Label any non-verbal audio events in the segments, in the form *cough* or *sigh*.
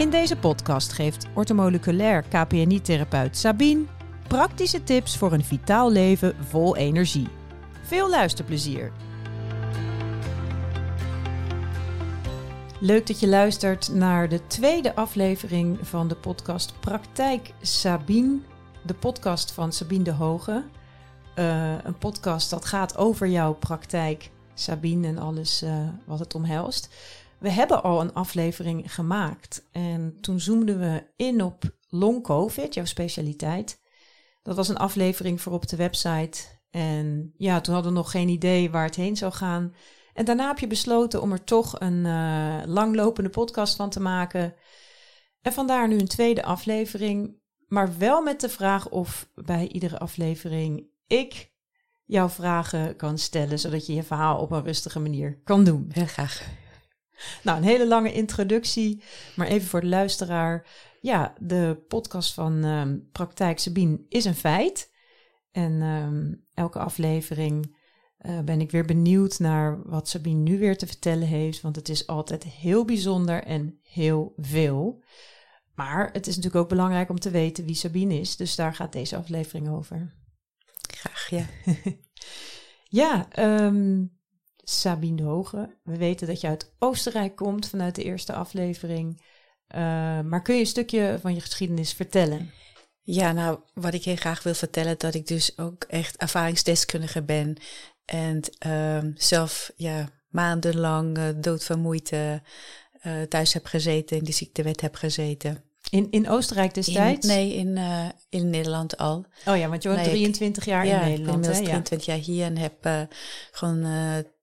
In deze podcast geeft ortomoleculair KPNI-therapeut Sabine praktische tips voor een vitaal leven vol energie. Veel luisterplezier! Leuk dat je luistert naar de tweede aflevering van de podcast Praktijk Sabine. De podcast van Sabine de Hoge. Uh, een podcast dat gaat over jouw praktijk, Sabine, en alles uh, wat het omhelst. We hebben al een aflevering gemaakt en toen zoomden we in op long COVID, jouw specialiteit. Dat was een aflevering voor op de website. En ja, toen hadden we nog geen idee waar het heen zou gaan. En daarna heb je besloten om er toch een uh, langlopende podcast van te maken. En vandaar nu een tweede aflevering. Maar wel met de vraag of bij iedere aflevering ik jouw vragen kan stellen, zodat je je verhaal op een rustige manier kan doen. Heel graag. Nou, een hele lange introductie, maar even voor de luisteraar. Ja, de podcast van um, Praktijk Sabine is een feit. En um, elke aflevering uh, ben ik weer benieuwd naar wat Sabine nu weer te vertellen heeft. Want het is altijd heel bijzonder en heel veel. Maar het is natuurlijk ook belangrijk om te weten wie Sabine is. Dus daar gaat deze aflevering over. Graag, ja. *laughs* ja, um, Sabine Hoge. We weten dat je uit Oostenrijk komt vanuit de eerste aflevering. Uh, maar kun je een stukje van je geschiedenis vertellen? Ja, nou, wat ik heel graag wil vertellen, dat ik dus ook echt ervaringsdeskundige ben. En uh, zelf ja, maandenlang uh, doodvermoeid uh, thuis heb gezeten, in de ziektewet heb gezeten. In, in Oostenrijk destijds? In, nee, in, in Nederland al. Oh ja, want je woont nee, 23 jaar ja, in Nederland. Ik ben 23 jaar hier en heb gewoon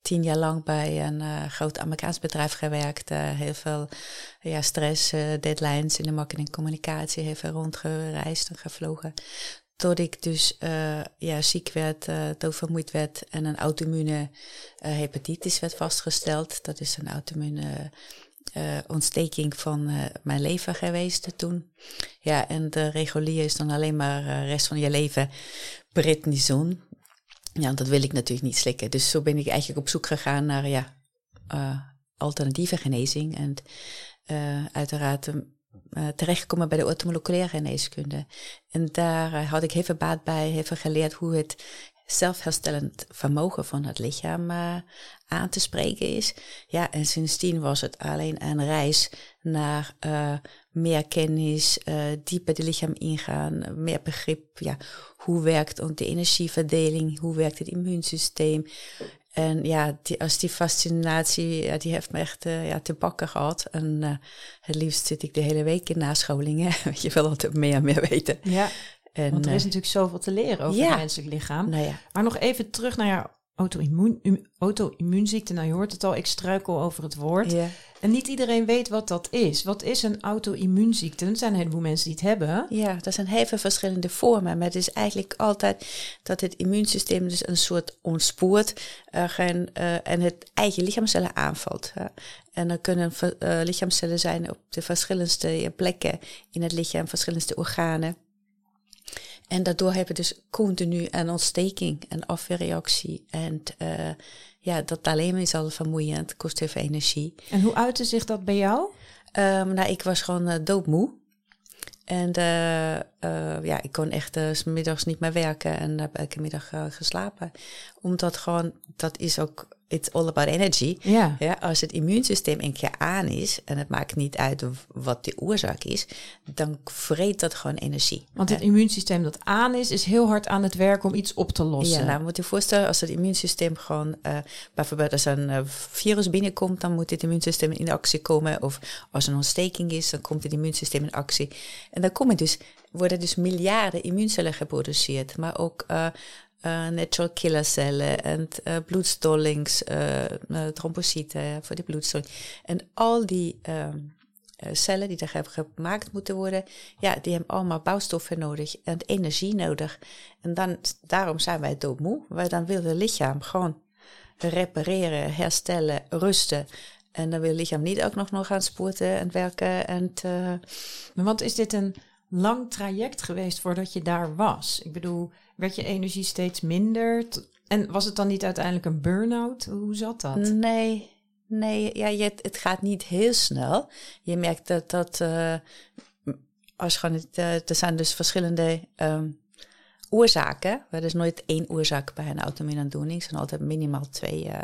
tien jaar lang bij een groot Amerikaans bedrijf gewerkt. heel veel ja, stress, deadlines in de marketing communicatie. Heel veel rondgereisd en gevlogen. Tot ik dus ja, ziek werd, doodvermoeid werd en een auto-immune hepatitis werd vastgesteld. Dat is een auto-immune ontsteking van mijn lever geweest toen. Ja, en de regulier is dan alleen maar rest van je leven prednison. Ja, dat wil ik natuurlijk niet slikken. Dus zo ben ik eigenlijk op zoek gegaan naar ja, alternatieve genezing. En uiteraard terechtgekomen bij de ortomoleculaire geneeskunde. En daar had ik heel veel baat bij, heel veel geleerd hoe het zelfherstellend vermogen van het lichaam uh, aan te spreken is. Ja, en sindsdien was het alleen een reis naar uh, meer kennis, uh, dieper de lichaam ingaan, meer begrip, ja, hoe werkt de energieverdeling, hoe werkt het immuunsysteem. En ja, die, als die fascinatie, ja, die heeft me echt ja, te pakken gehad. En het liefst zit ik de hele week in nascholingen. *laughs* je wil altijd meer en meer weten. Ja. En, Want er is natuurlijk zoveel te leren over ja. het menselijk lichaam. Nou ja. Maar nog even terug naar jouw auto-immuunziekte. nou, je hoort het al, ik struikel over het woord. Ja. En niet iedereen weet wat dat is. Wat is een auto-immuunziekte? Er zijn een heleboel mensen die het hebben. Ja, dat zijn heel veel verschillende vormen. Maar het is eigenlijk altijd dat het immuunsysteem dus een soort ontspoort uh, en, uh, en het eigen lichaamcellen aanvalt. Uh. En er kunnen lichaamcellen zijn op de verschillendste plekken in het lichaam, verschillende organen. En daardoor hebben we dus continu een ontsteking, een afweerreactie. En uh, ja, dat alleen is al vermoeiend, kost heel veel energie. En hoe uitte zich dat bij jou? Um, nou, ik was gewoon uh, doodmoe. En uh, uh, ja, ik kon echt uh, s middags niet meer werken en heb elke middag geslapen. Omdat gewoon, dat is ook it's all about energy. Ja. ja. Als het immuunsysteem een keer aan is, en het maakt niet uit wat de oorzaak is, dan vreet dat gewoon energie. Want het immuunsysteem dat aan is, is heel hard aan het werk om iets op te lossen. Ja, nou moet je voorstellen, als het immuunsysteem gewoon, uh, bijvoorbeeld als een uh, virus binnenkomt, dan moet het immuunsysteem in actie komen. Of als een ontsteking is, dan komt het immuunsysteem in actie. En dan komen dus, worden dus miljarden immuuncellen geproduceerd, maar ook uh, natural killer cellen en uh, bloedstollings, uh, trombocyten voor de bloedstolling. En al die cellen die er gemaakt moeten worden, ja, die hebben allemaal bouwstoffen nodig en energie nodig. En dan, daarom zijn wij doodmoe. Wij dan wil het lichaam gewoon repareren, herstellen, rusten. En dan wil het lichaam niet ook nog, nog gaan sporten en werken. En Want is dit een lang traject geweest voordat je daar was? Ik bedoel, werd je energie steeds minder? En was het dan niet uiteindelijk een burn-out? Hoe zat dat? Nee, Nee, ja, je, het gaat niet heel snel. Je merkt dat, dat uh, als gewoon, uh, er zijn dus verschillende um, oorzaken. Er is nooit één oorzaak bij een auto-immuunaandoening. Er zijn altijd minimaal twee uh,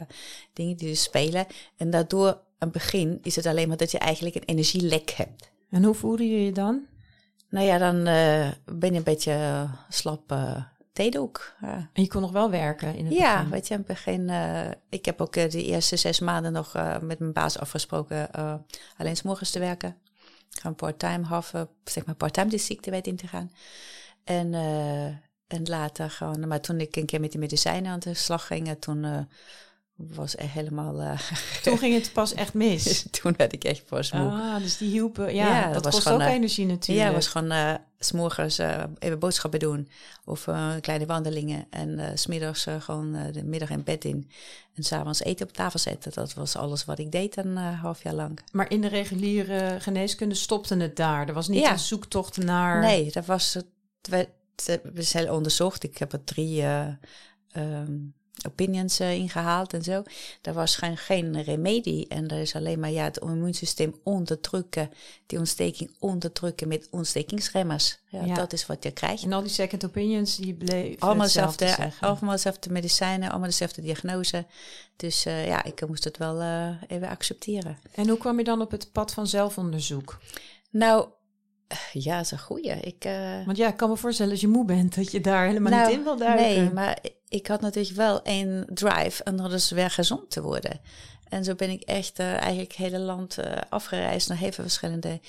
dingen die dus spelen. En daardoor, aan het begin, is het alleen maar dat je eigenlijk een energielek hebt. En hoe voelde je je dan? Nou ja, dan ben je een beetje slap theedoek. Ja. En je kon nog wel werken in het ja, begin? weet je, in het begin... Uh, ik heb ook uh, de eerste zes maanden nog uh, met mijn baas afgesproken alleen s morgens te werken. Gewoon part-time half, zeg maar part-time de ziektewet in te gaan. En, en later gewoon... Maar toen ik een keer met die medicijnen aan de slag ging, toen was echt helemaal... Uh, *laughs* Toen ging het pas echt mis? *laughs* Toen werd ik echt pas moe. Ah, dus die hielpen... Ja, ja dat, dat kost ook uh, energie natuurlijk. Ja, het was gewoon uh, s'morgens even boodschappen doen. Of kleine wandelingen. En smiddags gewoon de middag in bed in. En s'avonds eten op tafel zetten. Dat was alles wat ik deed een half jaar lang. Maar in de reguliere geneeskunde stopte het daar? Er was niet ja. een zoektocht naar... Nee, dat was... Het, we, we zijn onderzocht. Ik heb er drie... Um, opinions uh, ingehaald en zo. Daar was geen, geen remedie. En er is alleen maar ja, het immuunsysteem onderdrukken, die ontsteking onderdrukken met ontstekingsremmers. Ja, ja, Dat is wat je krijgt. En al die second opinions, die bleven allemaal dezelfde, allemaal dezelfde medicijnen, allemaal dezelfde diagnose. Dus uh, ja, ik moest het wel uh, even accepteren. En hoe kwam je dan op het pad van zelfonderzoek? Nou, ja, dat is een goeie. Ik, uh... Want ja, ik kan me voorstellen als je moe bent dat je daar helemaal nou, niet in wil duiken. Nee, maar ik had natuurlijk wel een drive en dat is weer gezond te worden. En zo ben ik echt uh, eigenlijk het hele land uh, afgereisd naar heel veel verschillende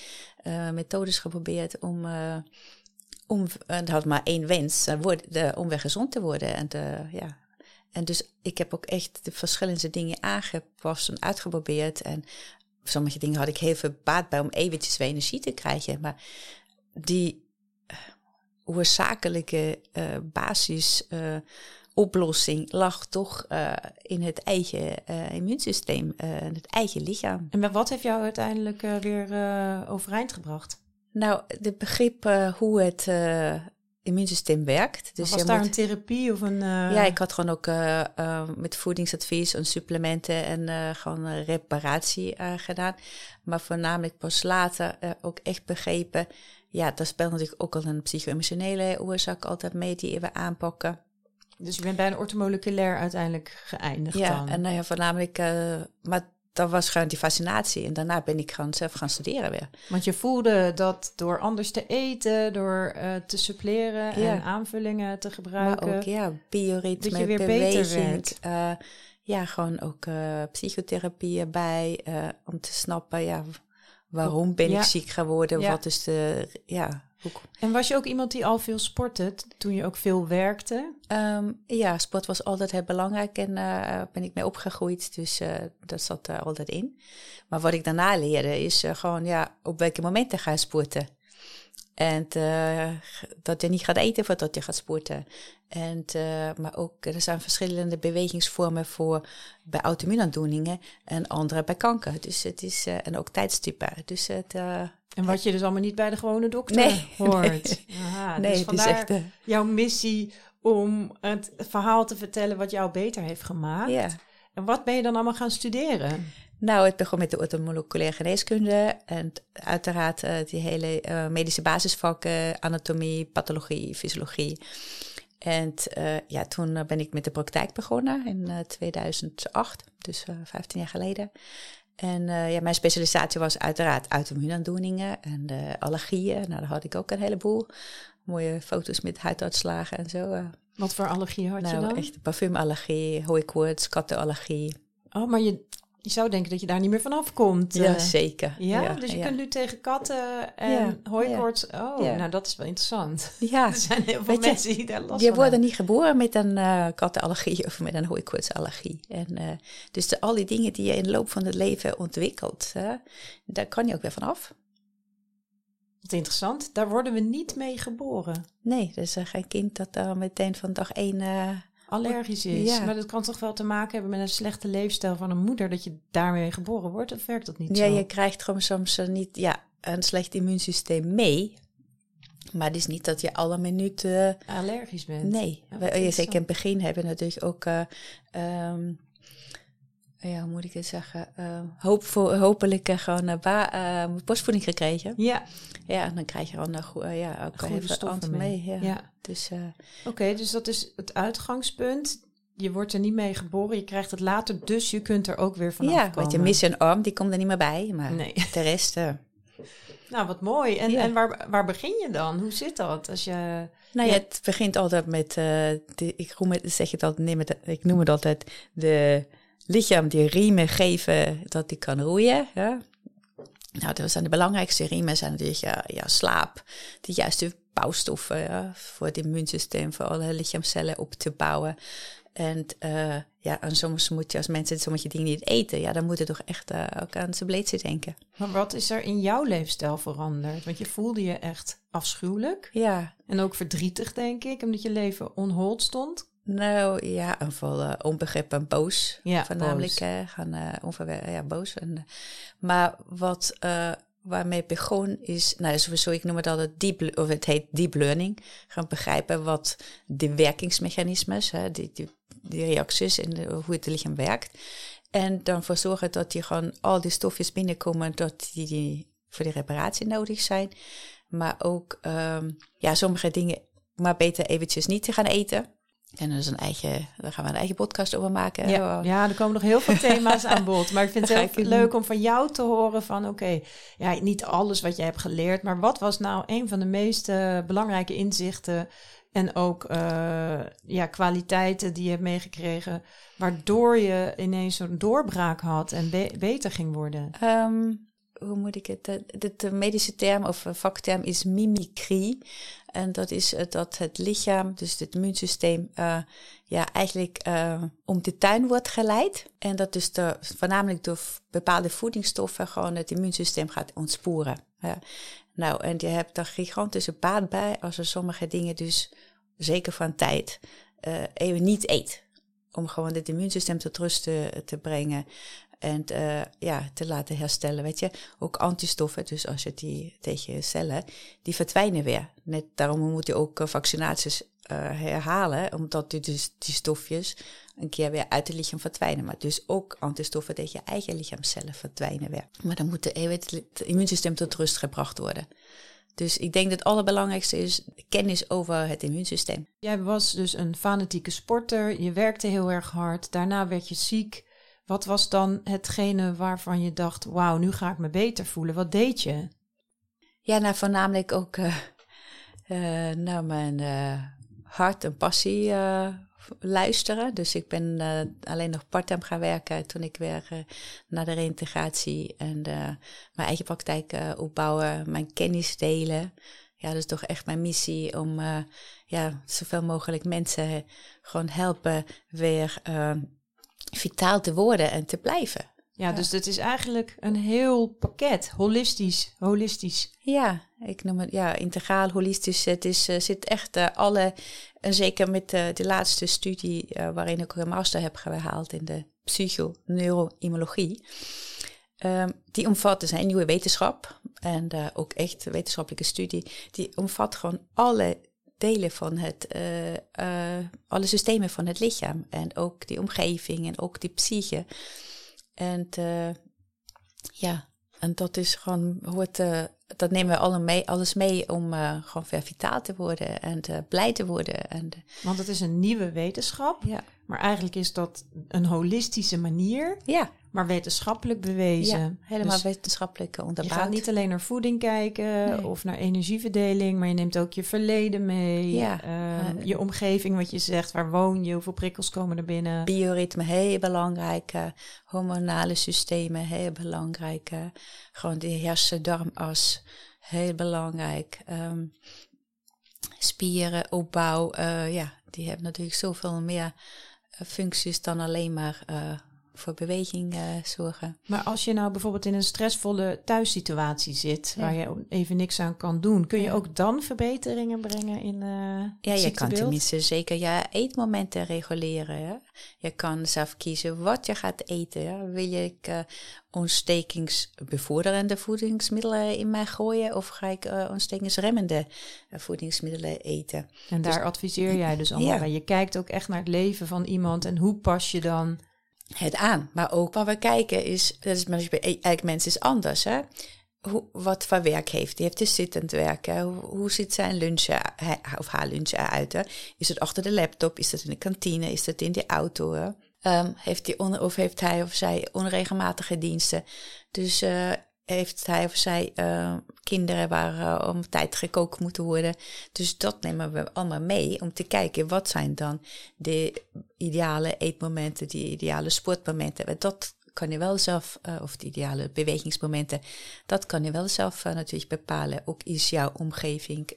methodes geprobeerd om, om en had maar één wens, de, om weer gezond te worden. En, ja. en dus ik heb ook echt de verschillende dingen aangepast en uitgeprobeerd. En sommige dingen had ik heel veel baat bij om eventjes weer energie te krijgen. Maar die uh, oorzakelijke uh, basis uh, oplossing lag toch in het eigen immuunsysteem, het eigen lichaam. En wat heeft jou uiteindelijk weer overeind gebracht? Nou, het begrip hoe het immuunsysteem werkt. Dus was daar een therapie of een... Uh... Ja, ik had gewoon ook uh, uh, met voedingsadvies en supplementen en gewoon reparatie gedaan. Maar voornamelijk pas later ook echt begrepen... Ja, daar speelt natuurlijk ook al een psycho-emotionele oorzaak altijd mee die we aanpakken. Dus je bent bij een ortomoleculair uiteindelijk geëindigd ja, dan? en nou ja, voornamelijk... maar dat was gewoon die fascinatie. En daarna ben ik gewoon zelf gaan studeren weer. Want je voelde dat door anders te eten, door uh, te suppleren en aanvullingen te gebruiken. Maar ook, ja, bioritme, dat je weer beweging, beter werd. Uh, ja, gewoon ook uh, psychotherapie erbij. om te snappen, ja, waarom ben ik ziek geworden? Ja. Wat is de, ja, en was je ook iemand die al veel sportte toen je ook veel werkte? Um, ja, sport was altijd heel belangrijk en uh, ben ik mee opgegroeid. Dus uh, dat zat er altijd in. Maar wat ik daarna leerde is uh, gewoon ja, op welke momenten ga je sporten. En uh, dat je niet gaat eten voordat je gaat sporten. En, uh, maar ook, er zijn verschillende bewegingsvormen voor bij auto-immuunaandoeningen en andere bij kanker. Dus het is, uh, en ook tijdstippen. Dus het, en wat je dus allemaal niet bij de gewone dokter nee, *laughs* hoort. Nee, Aha, nee dus vandaar het is echt, jouw missie om het verhaal te vertellen wat jou beter heeft gemaakt. Ja. En wat ben je dan allemaal gaan studeren? Nou, het begon met de orthomoleculaire geneeskunde en uiteraard uh, die hele uh, medische basisvakken, anatomie, pathologie, fysiologie. En uh, ja, toen ben ik met de praktijk begonnen in 2008, dus 15 jaar geleden. En ja, mijn specialisatie was uiteraard auto-immuunaandoeningen en allergieën. Nou, daar had ik ook een heleboel. Mooie foto's met huiduitslagen en zo. Wat voor allergie had nou, je dan? Nou, echt parfumallergie, hooikoorts, kattenallergie. Oh, maar je, je zou denken dat je daar niet meer vanaf komt. Ja, eh. zeker. Ja, dus je kunt nu tegen katten en ja, hooikoorts. Oh, nou dat is wel interessant. Ja. *laughs* er zijn heel veel mensen die daar last van Je wordt niet geboren met een uh, kattenallergie *laughs* of met een hooikoortsallergie. En uh, dus de, al die dingen die je in de loop van het leven ontwikkelt, daar kan je ook weer vanaf. Wat interessant. Daar worden we niet mee geboren. Nee, dus geen kind dat dan meteen van dag één allergisch is. Ja. Maar dat kan toch wel te maken hebben met een slechte leefstijl van een moeder, dat je daarmee geboren wordt? Of werkt dat niet ja, zo? Ja, je krijgt gewoon soms uh, niet ja, een slecht immuunsysteem mee. Maar het is niet dat je alle minuten... Allergisch bent. Nee. Ja, zeker in het begin hebben we natuurlijk ook... Uh, um, ja, hoe moet ik het zeggen? Uh, hoop voor, hopelijk uh, gewoon uh, ba- borstvoeding gekregen. Ja. Ja, en dan krijg je dan go- ja, ook Goede stoffen mee. mee. ja. Ja. Dus Oké, dus dat is het uitgangspunt. Je wordt er niet mee geboren, je krijgt het later, dus je kunt er ook weer vanaf ja, komen. want je mist een arm, die komt er niet meer bij. Maar Nee. *laughs* de rest... eh, Nou, wat mooi. En, Ja. en waar, waar begin je dan? Hoe zit dat? Als je... Nou Ja. het begint altijd met, eh, de, ik, noem het, zeg het altijd, neem het, ik noem het altijd, de lichaam die riemen geven dat die kan roeien. Ja. Nou, dat zijn de belangrijkste riemen, zijn natuurlijk ja, ja, slaap, de juiste bouwstoffen ja, voor het immuunsysteem, voor alle lichaamcellen op te bouwen. En eh, ja, en soms moet je als mensen sommige dingen niet eten, ja, dan moet je toch echt eh, ook aan zijn bleedje denken. Maar wat is er in jouw leefstijl veranderd? Want je voelde je echt afschuwelijk Ja, en ook verdrietig, denk ik, omdat je leven onhold stond. Nou ja, en vol uh, onbegrip en boos. Ja, Voornamelijk boos. gaan uh, onverwer- ja, boos. En, uh, maar wat uh, waarmee het begon is, nou sowieso, ik noem het altijd deep, of het heet deep learning. Gaan begrijpen wat de werkingsmechanismes, hè, die, die, die reacties en de, hoe het lichaam werkt. En dan voor zorgen dat die gewoon al die stofjes binnenkomen dat die, die voor de reparatie nodig zijn. Maar ook um, ja, sommige dingen maar beter eventjes niet te gaan eten. En is een eigen, daar gaan we een eigen podcast over maken. Ja, ja er komen nog heel veel thema's aan bod. Maar ik vind *laughs* het heel leuk om van jou te horen van... oké, ja, niet alles wat jij hebt geleerd... maar wat was nou een van de meest uh, belangrijke inzichten... en ook uh, ja, kwaliteiten die je hebt meegekregen... waardoor je ineens zo'n doorbraak had en be beter ging worden? Um, hoe moet ik het? De, de medische term of vakterm is mimicry. En dat is dat het lichaam, dus het immuunsysteem, uh, ja, eigenlijk om de tuin wordt geleid. En dat dus voornamelijk door bepaalde voedingsstoffen gewoon het immuunsysteem gaat ontsporen. Ja. Nou, en je hebt daar gigantische baat bij als er sommige dingen dus, zeker van tijd, even niet eet. Om gewoon het immuunsysteem tot rust te brengen en uh, ja, te laten herstellen. Weet je, ook antistoffen, dus als je die tegen je cellen, die verdwijnen weer. Net daarom moet je ook uh, vaccinaties uh, herhalen, omdat die, dus, die stofjes een keer weer uit het lichaam verdwijnen. Maar dus ook antistoffen tegen je eigen lichaamcellen verdwijnen weer. Maar dan moet even het, het immuunsysteem tot rust gebracht worden. Dus ik denk dat het allerbelangrijkste is kennis over het immuunsysteem. Jij was dus een fanatieke sporter, je werkte heel erg hard, daarna werd je ziek. Wat was dan hetgene waarvan je dacht, wauw, nu ga ik me beter voelen? Wat deed je? Ja, nou voornamelijk ook uh, uh, naar mijn uh, hart en passie luisteren. Dus ik ben alleen nog part-time gaan werken toen ik weer naar de reintegratie en mijn eigen praktijk opbouwen, mijn kennis delen. Ja, dat is toch echt mijn missie om ja, zoveel mogelijk mensen gewoon helpen weer vitaal te worden en te blijven. Ja, ja, dus het is eigenlijk een heel pakket, holistisch, holistisch. Ja, ik noem het ja, integraal, holistisch. Het is, uh, zit echt uh, alle, en zeker met uh, de laatste studie waarin ik een master heb gehaald in de psychoneuroimmunologie. Um, die omvat dus een nieuwe wetenschap en ook echt wetenschappelijke studie. Die omvat gewoon alle delen van het, uh, uh, alle systemen van het lichaam. En ook die omgeving en ook die psyche. En uh, ja, en dat is gewoon, hoort, dat nemen we alle mee, alles mee om gewoon weer vitaal te worden en blij te worden. En, Want het is een nieuwe wetenschap, ja. maar eigenlijk is dat een holistische manier. Ja. Maar wetenschappelijk bewezen. Ja, helemaal dus wetenschappelijk onderbouwd. Je gaat niet alleen naar voeding kijken nee. of naar energieverdeling, maar je neemt ook je verleden mee. Ja. Uh, uh, je omgeving, wat je zegt, waar woon je, hoeveel prikkels komen er binnen. Bioritme, heel belangrijk. Hormonale systemen, heel belangrijk. gewoon de hersen-darmas, heel belangrijk. Um, spieren, opbouw, uh, ja, die hebben natuurlijk zoveel meer functies dan alleen maar voor beweging zorgen. Maar als je nou bijvoorbeeld in een stressvolle thuissituatie zit, ja. waar je even niks aan kan doen, kun je ja. ook dan verbeteringen brengen in uh, Ja, je kan tenminste zeker je eetmomenten reguleren. Ja? Je kan zelf kiezen wat je gaat eten. Ja? Wil je uh, ontstekingsbevorderende voedingsmiddelen in mij gooien of ga ik uh, ontstekingsremmende voedingsmiddelen eten? En daar dus, adviseer jij dus allemaal ja. bij. Je kijkt ook echt naar het leven van iemand en hoe pas je dan het aan. Maar ook wat we kijken is, dat is bij elk mens is anders. Hè? Hoe, wat voor werk heeft. Die heeft dus zittend werken. Hoe, hoe ziet zijn lunch of haar lunch eruit? Is het achter de laptop? Is het in de kantine? Is het in de auto? Um, heeft hij on, of heeft hij of zij onregelmatige diensten? Dus uh, heeft hij of zij uh, kinderen waar uh, om tijd gekookt moeten worden. Dus dat nemen we allemaal mee om te kijken wat zijn dan de ideale eetmomenten, die ideale sportmomenten. Dat kan je wel zelf, uh, of de ideale bewegingsmomenten, dat kan je wel zelf natuurlijk bepalen. Ook is jouw omgeving,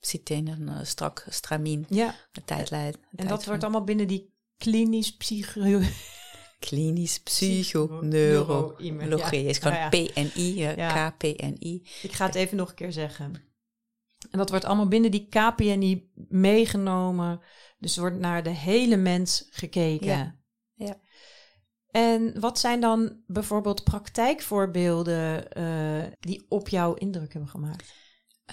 zit in een strak stramien, ja. de tijdlijn. En dat wordt allemaal binnen die klinisch psycho klinisch psychoneurologie. is gewoon PNI, ja. KPNI. Ik ga het even nog een keer zeggen. En dat wordt allemaal binnen die KPNI meegenomen. Dus wordt naar de hele mens gekeken. Ja. ja. En wat zijn dan bijvoorbeeld praktijkvoorbeelden uh, die op jou indruk hebben gemaakt?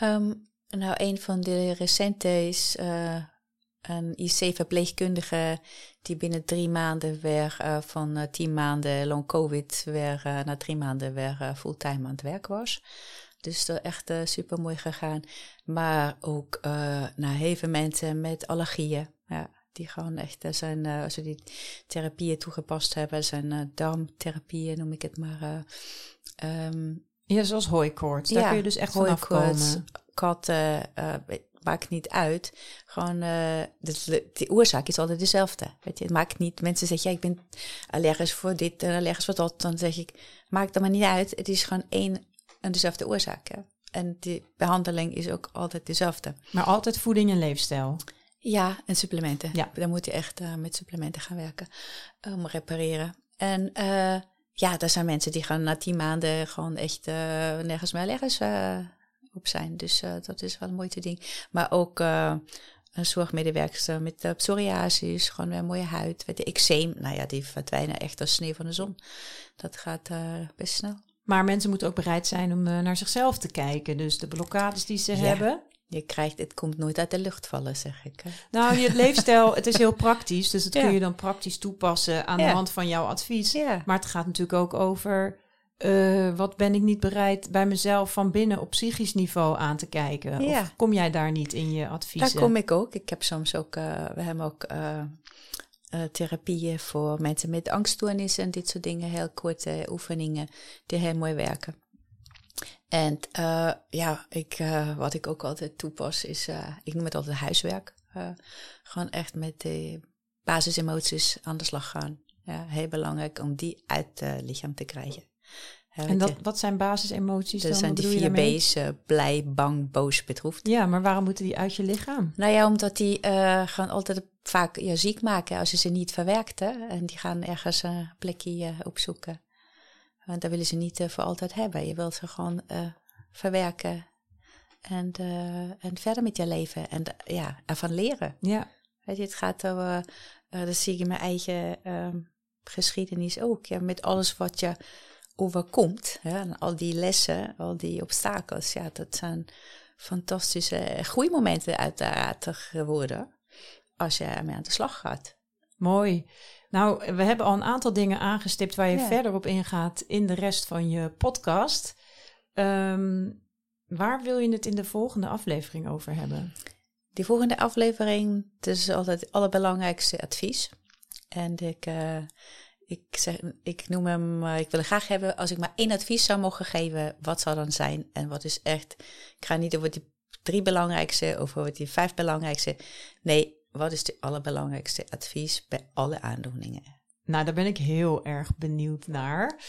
Um, nou, een van de recente is uh, een IC-verpleegkundige die binnen drie maanden weer uh, van uh, tien maanden long covid weer uh, na drie maanden weer fulltime aan het werk was. Dus dat echt super mooi gegaan. Maar ook naar heel veel mensen met allergieën. Ja, die gewoon echt zijn, als we die therapieën toegepast hebben, zijn darmtherapieën noem ik het maar. Um, ja, zoals hooikoorts. Daar kun je dus echt vanaf komen. Katten, maakt niet uit. Gewoon, uh, de, de, oorzaak is altijd dezelfde. Weet je, het maakt niet. Mensen zeggen, ja, ik ben allergisch voor dit en allergisch voor dat. Dan zeg ik, maakt er maar niet uit. Het is gewoon één en dezelfde oorzaak. Hè? En die behandeling is ook altijd dezelfde. Maar altijd voeding en leefstijl. Ja, en supplementen. Ja. Dan moet je echt uh, met supplementen gaan werken om repareren. En uh, ja, er zijn mensen die gaan na tien maanden gewoon echt nergens meer allergisch op zijn. Dus uh, dat is wel een mooi te ding. Maar ook uh, een zorgmedewerkster met uh, psoriasis, gewoon een mooie huid. Weet de eczeem, nou ja, die verdwijnen echt als sneeuw van de zon. Dat gaat best snel. Maar mensen moeten ook bereid zijn om naar zichzelf te kijken. Dus de blokkades die ze hebben. Je krijgt, het komt nooit uit de lucht vallen, zeg ik. Hè? Nou, je *laughs* leefstijl, het is heel praktisch. Dus dat kun je dan praktisch toepassen aan de hand van jouw advies. Maar het gaat natuurlijk ook over uh, wat ben ik niet bereid bij mezelf van binnen op psychisch niveau aan te kijken? Ja. Of kom jij daar niet in je adviezen? Daar kom ik ook. Ik heb soms ook, uh, we hebben ook uh, therapieën voor mensen met angststoornissen en dit soort dingen. Heel korte oefeningen die heel mooi werken. En ja, ik, wat ik ook altijd toepas is, ik noem het altijd huiswerk. gewoon echt met de basisemoties aan de slag gaan. Ja, heel belangrijk om die uit het lichaam te krijgen en dat, wat zijn basisemoties dat dan? zijn die vier B's, uh, blij, bang, boos, bedroefd. Ja, maar waarom moeten die uit je lichaam? Nou ja, omdat die uh, gaan altijd vaak ja, ziek maken als je ze niet verwerkt. Hè? En die gaan ergens een plekje uh, opzoeken. Want daar willen ze niet voor altijd hebben. Je wilt ze gewoon verwerken en, en verder met je leven. En ja, ervan leren. Ja. Weet je, het gaat over, dat zie ik in mijn eigen ehm, geschiedenis ook. Ja, met alles wat je overkomt. En al die lessen, al die obstakels, ja, dat zijn fantastische groeimomenten uiteraard geworden als je ermee aan de slag gaat. Mooi. Nou, we hebben al een aantal dingen aangestipt waar je verder op ingaat in de rest van je podcast. Ehm, waar wil je het in de volgende aflevering over hebben? Die volgende aflevering, dat is altijd het allerbelangrijkste advies. En ik, uh, ik, zeg, ik noem hem, uh, ik wil graag hebben, als ik maar één advies zou mogen geven, wat zou dan zijn? En wat is echt, ik ga niet over die drie belangrijkste of over die vijf belangrijkste. Nee, wat is de allerbelangrijkste advies bij alle aandoeningen? Nou, daar ben ik heel erg benieuwd naar.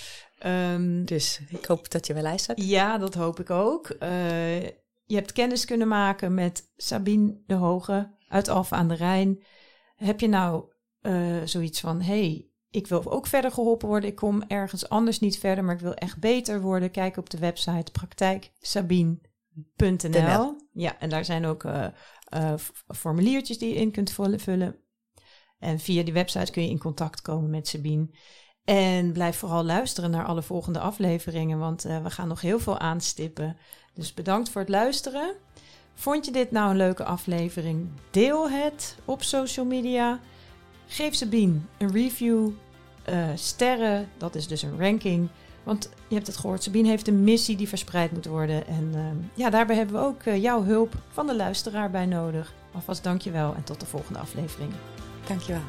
Um, dus ik hoop dat je wel luistert. Ja, dat hoop ik ook. Uh, je hebt kennis kunnen maken met Sabine de Hoge uit Alphen aan de Rijn. Heb je nou uh, zoiets van, hey, ik wil ook verder geholpen worden. Ik kom ergens anders niet verder, maar ik wil echt beter worden. Kijk op de website praktijksabine.nl. Ja, en daar zijn ook uh, uh, formuliertjes die je in kunt vullen. En via die website kun je in contact komen met Sabine. En blijf vooral luisteren naar alle volgende afleveringen, want uh, we gaan nog heel veel aanstippen. Dus bedankt voor het luisteren. Vond je dit nou een leuke aflevering? Deel het op social media. Geef Sabine een review sterren. Dat is dus een ranking. Want je hebt het gehoord, Sabine heeft een missie die verspreid moet worden. En uh, ja, daarbij hebben we ook uh, jouw hulp van de luisteraar bij nodig. Alvast dankjewel en tot de volgende aflevering. Dankjewel.